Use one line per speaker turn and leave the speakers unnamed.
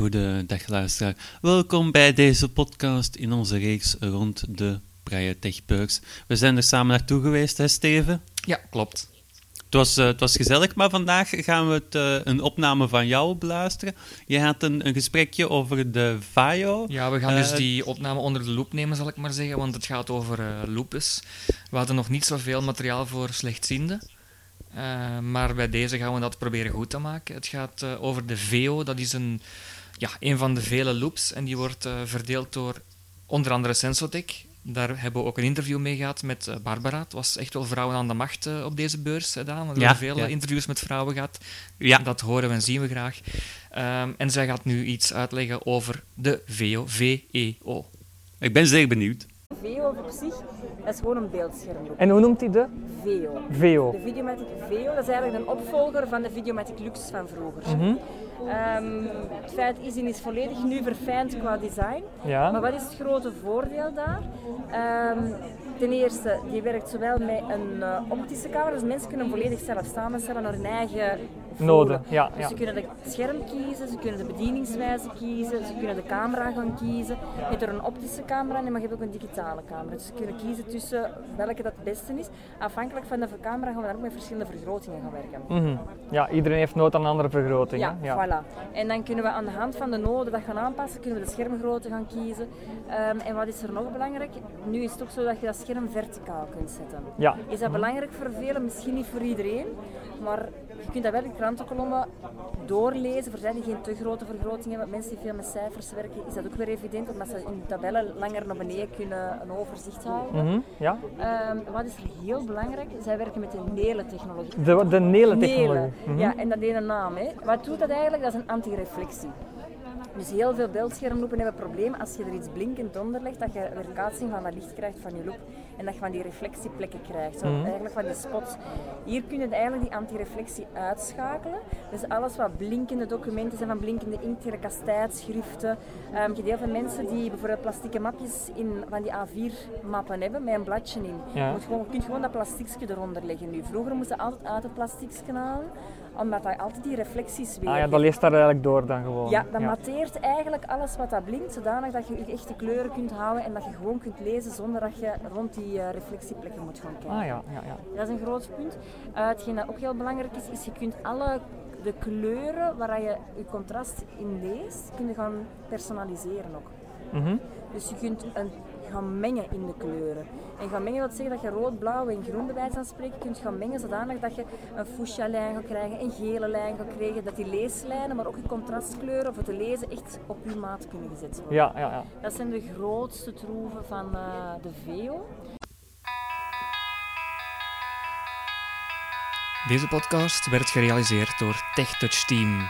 Goedendag luisteraar. Welkom bij deze podcast in onze reeks rond de Braille Techbeurs. We zijn er samen naartoe geweest, hè Steven?
Ja, klopt.
Het was, eh, het was gezellig, maar vandaag gaan we het, eh, een opname van jou beluisteren. Je had een, een gesprekje over de VAIO.
Ja, we gaan dus
Eh,
die opname onder de loep nemen, zal ik maar zeggen, want het gaat over lupus. We hadden nog niet zoveel materiaal voor slechtzienden. Maar bij deze gaan we dat proberen goed te maken. Het gaat over de VEO, dat is een, ja, een van de vele loops en die wordt eh, verdeeld door onder andere Sensotech. Daar hebben we ook een interview mee gehad met eh, Barbara. Het was echt wel vrouwen aan de macht eh, op deze beurs gedaan. We
Ja,
hebben veel
ja.
interviews met vrouwen gehad.
Ja,
Dat horen en zien we graag. Ehm, en zij gaat nu iets uitleggen over de VEO. V-E-O.
ik ben zeer benieuwd.
VEO op zich, dat is gewoon een beeldscherm.
En hoe noemt hij de?
VEO.
VEO.
De Videomatic VEO, dat is eigenlijk een opvolger van de Videomatic Lux van vroeger.
Mhm.
Ehm, het feit is, die is volledig nu verfijnd qua design. Maar
Ja.
wat is het grote voordeel daar? Ehm, ten eerste, die werkt zowel met een eh, optische camera, dus mensen kunnen volledig zelf samenstellen naar hun eigen
Noden,
voelen.
ja,
Dus
ja.
ze kunnen het scherm kiezen, ze kunnen de bedieningswijze kiezen, ze kunnen de camera gaan kiezen. Je hebt er een optische camera in, maar je hebt ook een digitale camera. Dus ze kunnen kiezen tussen welke dat het beste is. Afhankelijk van de camera gaan we dan ook met verschillende vergrotingen gaan werken.
Mhm. Ja, iedereen heeft nood aan een andere vergroting.
Ja,
ja.
voilà. En dan kunnen we aan de hand van de noden dat gaan aanpassen, kunnen we de schermgrootte gaan kiezen. Ehm, en wat is er nog belangrijk? Nu is het ook zo dat je dat scherm verticaal kunt zetten.
Ja.
Is dat belangrijk voor velen? Misschien niet voor iedereen, maar je kunt dat wel in krantenkolommen doorlezen. Voor zij die geen te grote vergroting hebben, mensen die veel met cijfers werken, is dat ook weer evident, omdat ze in tabellen langer naar beneden kunnen een overzicht houden.
Mhm. ja.
Ehm, wat is er heel belangrijk? Zij werken met de NELE-technologie.
De, de Nelen-technologie.
Nelen.
Mhm.
Ja, en dat heeft een naam. Hè. Wat doet dat eigenlijk? Dat is een antireflectie. Dus heel veel beeldschermloepen hebben het probleem als je er iets blinkend onder legt, dat je weerkaatsing van dat licht krijgt van je loop en dat je van die reflectieplekken krijgt. Zo,
Mhm.
Eigenlijk van die spots. Hier kun je eigenlijk die antireflectie uitschakelen. Dus alles wat blinkende documenten zijn, van blinkende inkt, tijdschriften. Ehm je hebt heel veel mensen die bijvoorbeeld plastieke mapjes in van die A4-mappen hebben met een bladje in.
Ja.
Je, moet gewoon, je kunt gewoon dat plastiekje eronder leggen nu. Vroeger moesten ze altijd uit het plastiekje halen, omdat dat altijd die reflecties weer.
Ah ja, dat leest daar eigenlijk door dan gewoon.
Ja, dat eigenlijk alles wat dat blinkt, zodanig dat je je echte kleuren kunt houden en dat je gewoon kunt lezen zonder dat je rond die eh, reflectieplekken moet gaan kijken.
Ah ja, ja, ja.
Dat is een groot punt. Eh, hetgeen dat ook heel belangrijk is, is je kunt alle de kleuren waar je je contrast in leest, kun je gaan personaliseren ook.
Mhm.
Dus je kunt een, gaan mengen in de kleuren. En gaan mengen wil zeggen dat je rood, blauw en groen bij wijze van spreken kunt gaan mengen zodanig dat je een fuchsia lijn gaat krijgen, een gele lijn gaat krijgen, dat die leeslijnen, maar ook je contrastkleuren voor te lezen echt op je maat kunnen gezet worden.
Ja, ja, ja.
Dat zijn de grootste troeven van eh, de VEO.
Deze podcast werd gerealiseerd door TechTouch Team.